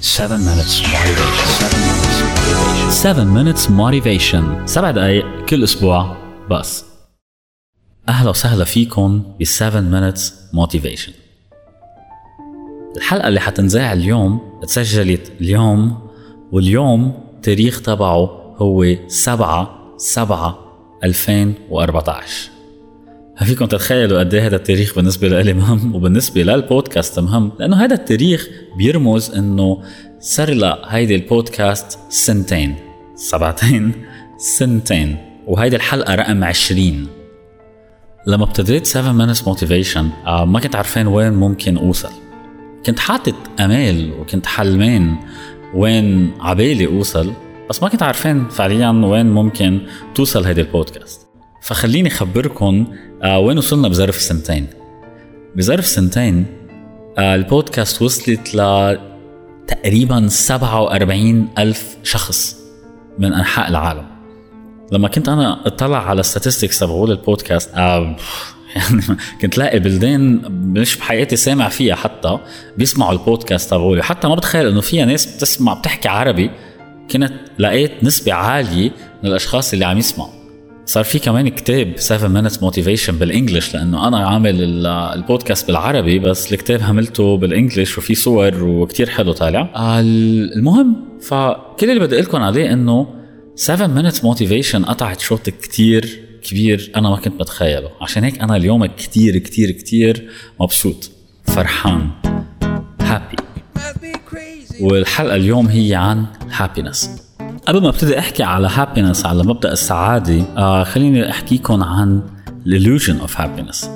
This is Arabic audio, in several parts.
7 minutes motivation. 7 minutes motivation. 7 دقايق كل أسبوع بس. أهلا وسهلا فيكم ب 7 minutes motivation. الحلقة اللي حتنزاع اليوم تسجلت اليوم واليوم تاريخ تبعه هو 7 7 2014 فيكم تتخيلوا قد إيه هذا التاريخ بالنسبة لي مهم وبالنسبة للبودكاست مهم؟ لأنه هذا التاريخ بيرمز إنه صار لها هيدي البودكاست سنتين سبعتين سنتين وهيدي الحلقة رقم 20 لما ابتديت 7 minutes motivation آه، ما كنت عارفين وين ممكن أوصل. كنت حاطط امال وكنت حلمين وين عبالي أوصل بس ما كنت عارفين فعليا وين ممكن توصل هيدي البودكاست. فخليني خبركم آه وين وصلنا بظرف سنتين. بظرف سنتين آه البودكاست وصلت ل تقريبا 47 ألف شخص من أنحاء العالم. لما كنت أنا أطلع على statistics تبعول البودكاست آه يعني كنت لاقي بلدان مش بحياتي سامع فيها حتى بيسمعوا البودكاست تبعولي حتى ما بتخيل إنه فيها ناس بتسمع بتحكي عربي. كنت لقيت نسبة عالية من الأشخاص اللي عم يسمعوا. صار في كمان كتاب 7 minutes motivation بالانجلش لأنه أنا عامل البودكاست بالعربي بس الكتاب عملته بالانجلش وفي صور وكتير حلو طالع. المهم فكل اللي بدي أقول لكم عليه إنه 7 minutes motivation قطعت شوط كتير كبير أنا ما كنت متخيله. عشان هيك أنا اليوم كتير كتير كتير مبسوط فرحان هابي والحلقة اليوم هي عن happiness. قبل ما ابتدي احكي على happiness على مبدأ السعادة آه خليني احكيكم عن ال illusion of happiness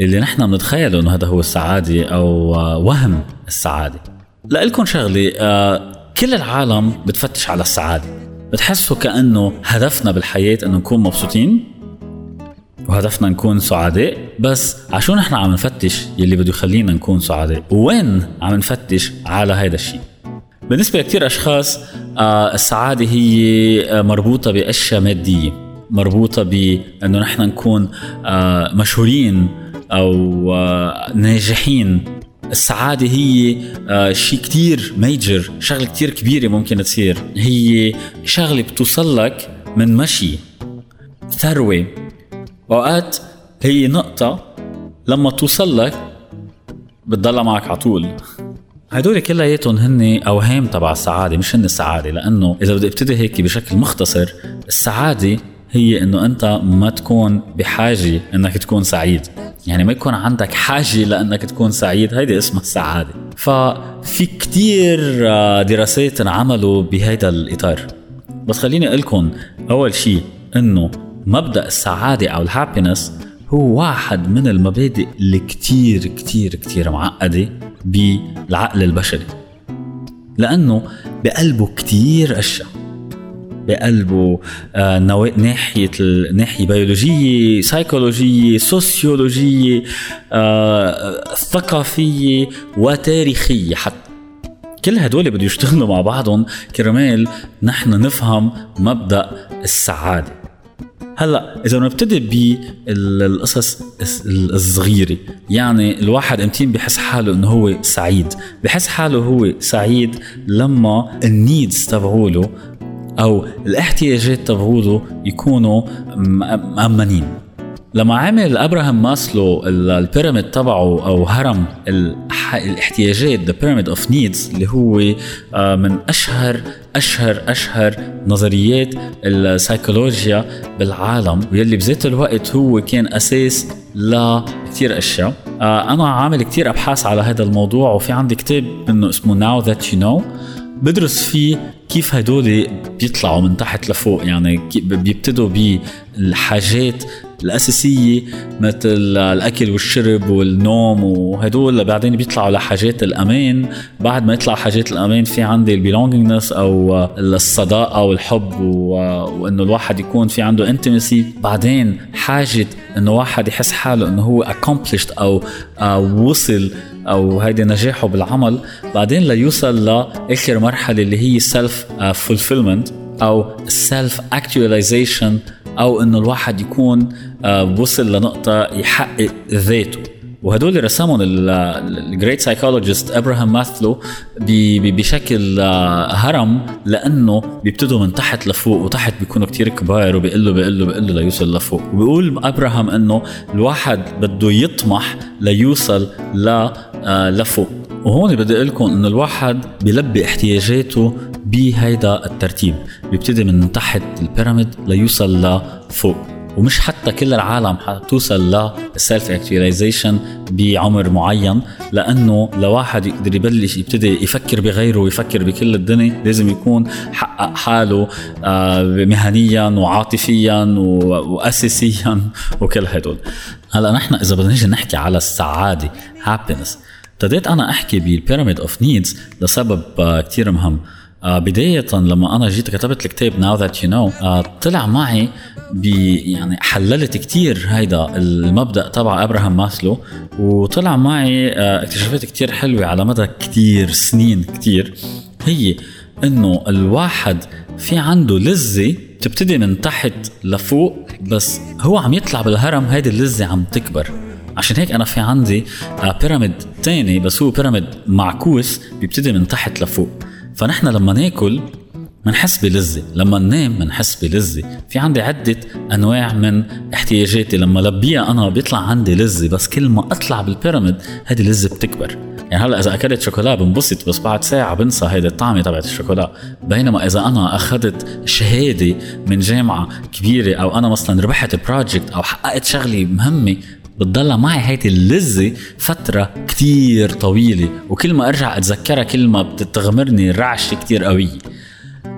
اللي نحن بنتخيله إنه هذا هو السعادة أو آه وهم السعادة. لكم شغلة آه كل العالم بتفتش على السعادة. بتحسوا كأنه هدفنا بالحياة إنه نكون مبسوطين وهدفنا نكون سعداء بس عشان نحن عم نفتش يلي بده يخلينا نكون سعداء؟ وين عم نفتش على هذا الشيء بالنسبة لكثير أشخاص آه، السعادة هي آه، مربوطة بأشياء مادية مربوطة بأنه نحن نكون آه، مشهورين أو ناجحين. السعادة هي شيء كتير ميجر شغلة كتير كبيرة ممكن تصير. هي شغلة بتوصل لك من مشي ثروة. أوقات هي نقطة لما توصل لك بتضلها معك على طول. هدول كلياتهم هن أوهام تبع السعادة مش هن السعادة لأنه إذا بدي أبتدي هيك بشكل مختصر السعادة هي إنه أنت ما تكون بحاجة إنك تكون سعيد. يعني ما يكون عندك حاجة لإنك تكون سعيد هيدي اسمها السعادة. ففي كتير آه، دراسات انعملوا بهيدا الإطار. بس خليني أقول لكم أول شيء إنه مبدأ السعادة أو الهابينس هو واحد من المبادئ اللي كتير كتير كتير معقدة. بالعقل البشري لأنه بقلبه كتير أشياء. بقلبه آه ناحية ناحية بيولوجية سيكولوجية سوسيولوجية آه ثقافية وتاريخية حتى. كل هدول بده يشتغلوا مع بعضهم كرمال نحن نفهم مبدأ السعادة. هلا إذا بنبتدي بالقصص الصغيرة يعني الواحد أمتين بحس حاله إنه هو سعيد. بحس حاله هو سعيد لما ال needs تبعوله أو الاحتياجات تبعوله يكونوا مأمنين. لما عمل أبراهام ماسلو ال pyramid تبعه أو هرم الاحتياجات the pyramid of needs اللي هو آه، من أشهر أشهر أشهر نظريات السيكولوجيا بالعالم واللي بذات الوقت هو كان أساس لكثير أشياء. آه، أنا عامل كثير أبحاث على هذا الموضوع وفي عندي كتاب إنه اسمه Now That You Know بدرس فيه كيف هدول بيطلعوا من تحت لفوق يعني بيبتدوا بالحاجات الأساسية مثل الأكل والشرب والنوم وهدول بعدين بيطلعوا لحاجات الأمان. بعد ما يطلع حاجات الأمان في عندي ال belongingness أو الصداقة والحب وإنه الواحد يكون في عنده intimacy بعدين حاجة إنه واحد يحس حاله إنه هو accomplished أو, أو وصل أو هيدي نجاحه بالعمل. بعدين ليوصل لاخر مرحلة اللي هي self-fulfillment أو self-actualization أو إنه الواحد يكون آه، وصل لنقطة يحقق ذاته. وهدول رسمهم ال great psychologist ابراهام ماسلو بشكل آه، هرم لأنه بيبتدوا من تحت لفوق وتحت بيكونوا كتير كبار وبيقلوا بيقلوا بيقلوا ليوصل لفوق. وبيقول أبراهام إنه الواحد بده يطمح ليوصل ل آه، لفوق. وهون بدي أقول لكم إنه الواحد بيلبي احتياجاته بهيدا الترتيب. بيبتدي من تحت ال pyramid ليوصل لفوق ومش حتى كل العالم حتوصل لل self-actualization بعمر معين لأنه لواحد يقدر يبلش يبتدي يفكر بغيره ويفكر بكل الدنيا لازم يكون حقق حاله آه، مهنيا وعاطفيا واساسيا وكل هدول. هلا نحن إذا بدنا نيجي نحكي على السعادة happiness ابتديت أنا أحكي بال pyramid of needs لسبب آه، كتير مهم. بداية لما أنا جيت كتبت الكتاب That You Know آه طلع معي يعني حللت كتير هيدا المبدأ تبع أبراهام ماسلو وطلع معي آه اكتشافات كتير حلوة على مدى كتير سنين كتير. هي إنه الواحد في عنده لذة بتبتدي من تحت لفوق بس هو عم يطلع بالهرم هيدي اللذة عم تكبر. عشان هيك أنا في عندي بيراميد آه، تاني بس هو بيراميد معكوس بيبتدي من تحت لفوق. فنحن لما ناكل منحس بلذة لما ننام منحس بلذة. في عندي عدة أنواع من احتياجاتي لما لبيها أنا بيطلع عندي لذة بس كل ما أطلع بالبيراميد هذه اللذة بتكبر. يعني هلأ إذا أكلت شوكولا بنبسط بس بعد ساعة بنسى هيدا الطعمة تبعت الشوكولا. بينما إذا أنا أخذت شهادة من جامعة كبيرة أو أنا مثلا ربحت بروجكت أو حققت شغلة مهمة بتضل معي هيدي اللذة فترة كتير طويلة وكل ما أرجع أتذكرها كل ما بتتغمرني رعشة كتير قوية.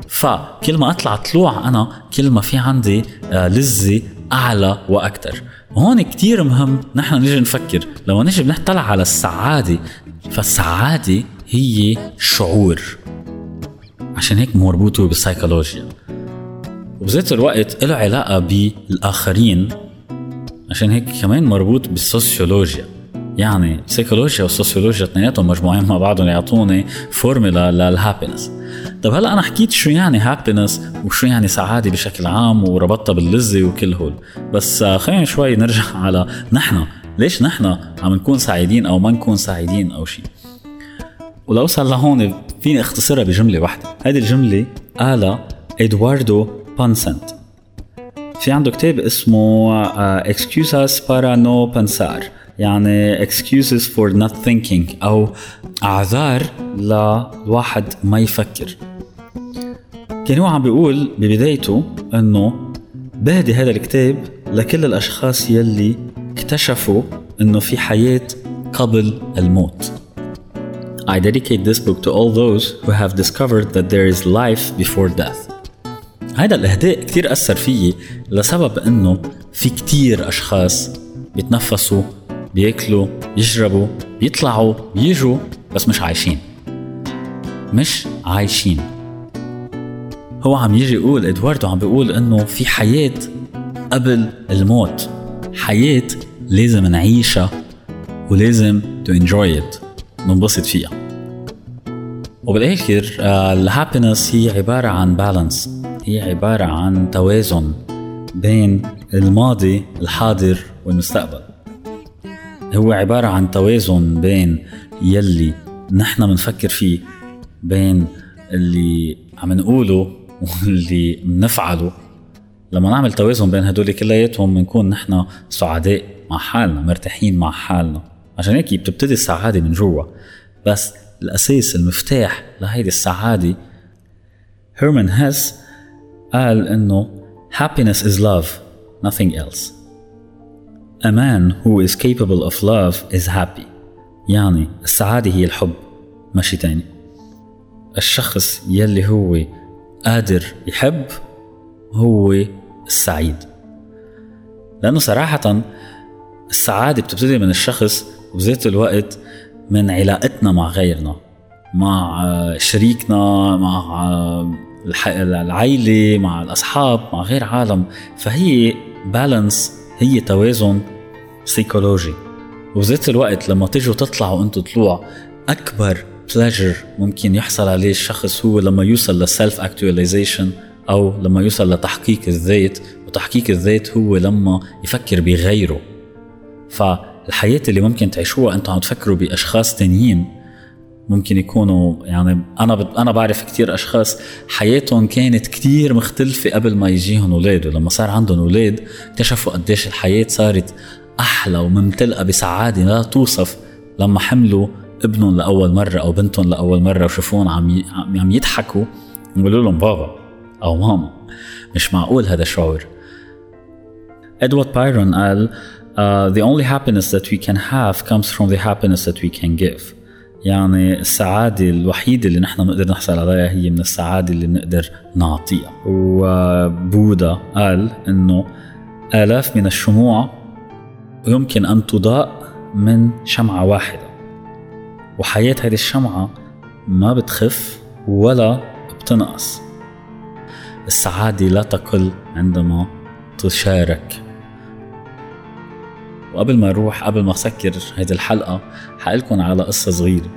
فكل ما أطلع طلوع أنا كل ما في عندي آه، لذة أعلى وأكثر هون كتير مهم نحن نيجي نفكر لو نيجي بنطلع على السعادة فالسعادة هي شعور. عشان هيك مربوطة بالسيكولوجيا وبذات الوقت له علاقة بالآخرين. عشان هيك كمان مربوط بالسوسيولوجيا. يعني السيكولوجيا والسوسيولوجيا اثنيناتهم مجموعين مع بعضهم يعطوني formula لل happiness طب هلا أنا حكيت شو يعني happiness وشو يعني سعادة بشكل عام وربطتها باللذة وكل هول. بس خلينا شوي نرجع على نحن. ليش نحن عم نكون سعيدين أو ما نكون سعيدين أو شيء ولوصل لهون فيني اختصرها بجملة واحدة. هذه الجملة قالها إدواردو بانسنت. في عنده كتاب اسمه uh, Excuses para no pensar يعني excuses for not thinking أو أعذار لواحد ما يفكر كان هو عم بيقول ببدايته انه بهدي هذا الكتاب لكل الاشخاص يلي اكتشفوا انه في حياة قبل الموت I dedicate this book to all those who have discovered that there is life before death هيدا الإهداء كتير أثر فيي لسبب إنه في كتير أشخاص بيتنفسوا بيأكلوا بيشربوا بيطلعوا بيجوا بس مش عايشين. مش عايشين. هو عم يجي يقول إدواردو عم بيقول إنه في حياة قبل الموت. حياة لازم نعيشها ولازم to enjoy it ننبسط فيها. وبالآخر ال happiness هي عبارة عن balance هي عبارة عن توازن بين الماضي الحاضر والمستقبل. هو عبارة عن توازن بين يلي نحن بنفكر فيه بين اللي عم نقوله واللي بنفعله لما نعمل توازن بين هدول كلياتهم بنكون نحن سعداء مع حالنا مرتاحين مع حالنا. عشان هيك بتبتدي السعادة من جوا. بس الأساس المفتاح لهيدي السعادة هيرمان هيس قال إنه happiness is love nothing else. A man who is capable of love is happy. يعني السعادة هي الحب ماشي تاني. الشخص يلي هو قادر يحب هو السعيد. لأنه صراحة السعادة بتبتدي من الشخص وبذات الوقت من علاقتنا مع غيرنا مع شريكنا مع العائلة مع الأصحاب مع غير عالم. فهي بالانس هي توازن سيكولوجي وبذات الوقت لما تيجوا تطلعوا أنتوا طلوع أكبر بلاجر ممكن يحصل عليه الشخص هو لما يوصل للسيلف اكتواليزيشن أو لما يوصل لتحقيق الذات. وتحقيق الذات هو لما يفكر بغيره. ف الحياة اللي ممكن تعيشوها أنتم عم تفكروا بأشخاص تانيين. ممكن يكونوا يعني أنا ب... أنا بعرف كثير أشخاص حياتهم كانت كثير مختلفة قبل ما يجيهم أولاد ولما صار عندهم أولاد اكتشفوا قديش الحياة صارت أحلى وممتلئة بسعادة لا توصف لما حملوا ابنهم لأول مرة أو بنتهم لأول مرة وشافوهم عم ي... عم يضحكوا ويقولوا لهم بابا أو ماما. مش معقول هذا الشعور. إدوارد بايرون قال uh, the only happiness that we can have comes from the happiness that we can give. يعني السعادة الوحيدة اللي نحن بنقدر نحصل عليها هي من السعادة اللي بنقدر نعطيها. وبوذا قال إنه آلاف من الشموع يمكن أن تضاء من شمعة واحدة. وحياة هذه الشمعة ما بتخف ولا بتنقص. السعادة لا تقل عندما تشارك. وقبل ما أروح قبل ما اسكر هيدي الحلقة حقلكم على قصة صغيرة.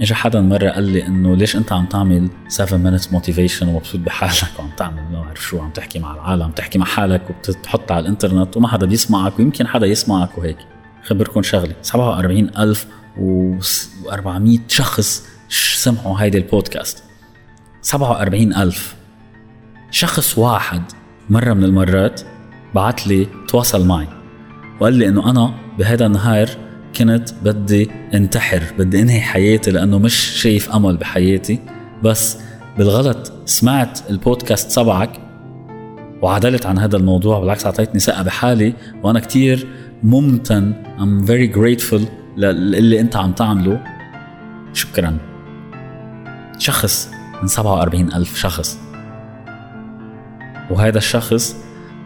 اجى حدا مرة قال لي إنه ليش أنت عم تعمل 7 minutes موتيفيشن ومبسوط بحالك؟ وعم تعمل ما بعرف شو عم تحكي مع العالم تحكي مع حالك وبتحط على الإنترنت وما حدا بيسمعك ويمكن حدا يسمعك وهيك. خبركم شغلة. 47400 شخص سمعوا هيدي البودكاست. 47000 شخص واحد مرة من المرات بعت لي تواصل معي. وقال لي إنه أنا بهذا النهار كنت بدي انتحر بدي انهي حياتي لأنه مش شايف أمل بحياتي. بس بالغلط سمعت البودكاست تبعك وعدلت عن هذا الموضوع بالعكس أعطيتني ثقة بحالي وأنا كتير ممتن. I'm very grateful للي أنت عم تعمله. شكرا. شخص من 47 ألف شخص. وهذا الشخص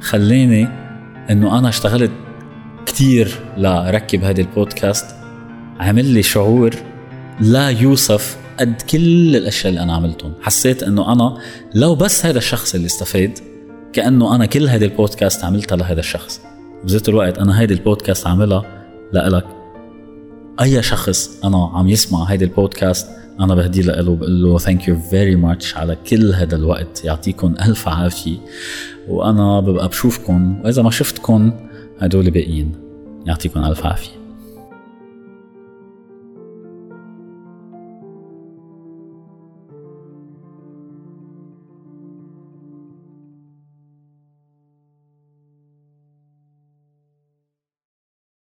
خلاني إنه أنا اشتغلت كتير لركب هذا البودكاست. عمل لي شعور لا يوصف قد كل الأشياء اللي أنا عملتهم. حسيت إنه أنا لو بس هذا الشخص اللي استفاد كأنه أنا كل هذه البودكاست عملتها لهذا الشخص. بذات الوقت أنا هيدي البودكاست عاملها لإلك. أي شخص أنا عم يسمع هيدي البودكاست أنا بهدي له بقول له thank you very much على كل هذا الوقت. يعطيكم ألف عافية. وأنا ببقى بشوفكم وإذا ما شفتكم هدول باقيين يعطيكم ألف عافية.